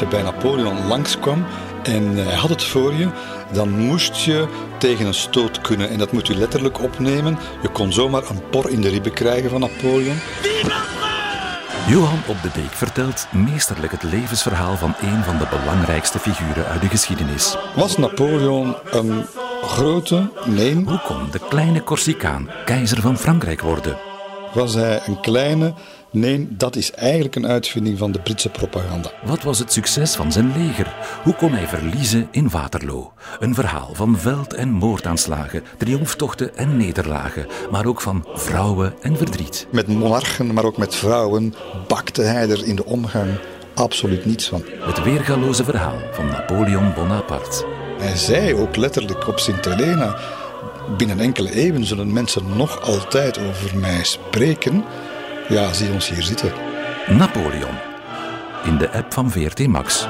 als je bij Napoleon langskwam en hij had het voor je, dan moest je tegen een stoot kunnen. En dat moet u letterlijk opnemen. Je kon zomaar een por in de ribben krijgen van Napoleon. Johan op de Beek vertelt meesterlijk het levensverhaal van een van de belangrijkste figuren uit de geschiedenis. Was Napoleon een grote? Nee. Hoe kon de kleine Corsicaan keizer van Frankrijk worden? Was hij een kleine? Nee, dat is eigenlijk een uitvinding van de Britse propaganda. Wat was het succes van zijn leger? Hoe kon hij verliezen in Waterloo? Een verhaal van veld- en moordaanslagen, triomftochten en nederlagen, maar ook van vrouwen en verdriet. Met monarchen, maar ook met vrouwen, bakte hij er in de omgang absoluut niets van. Het weergaloze verhaal van Napoleon Bonaparte. Hij zei ook letterlijk op Sint Helena: binnen enkele eeuwen zullen mensen nog altijd over mij spreken. Ja, zie ons hier zitten. Napoleon. In de app van VRT Max.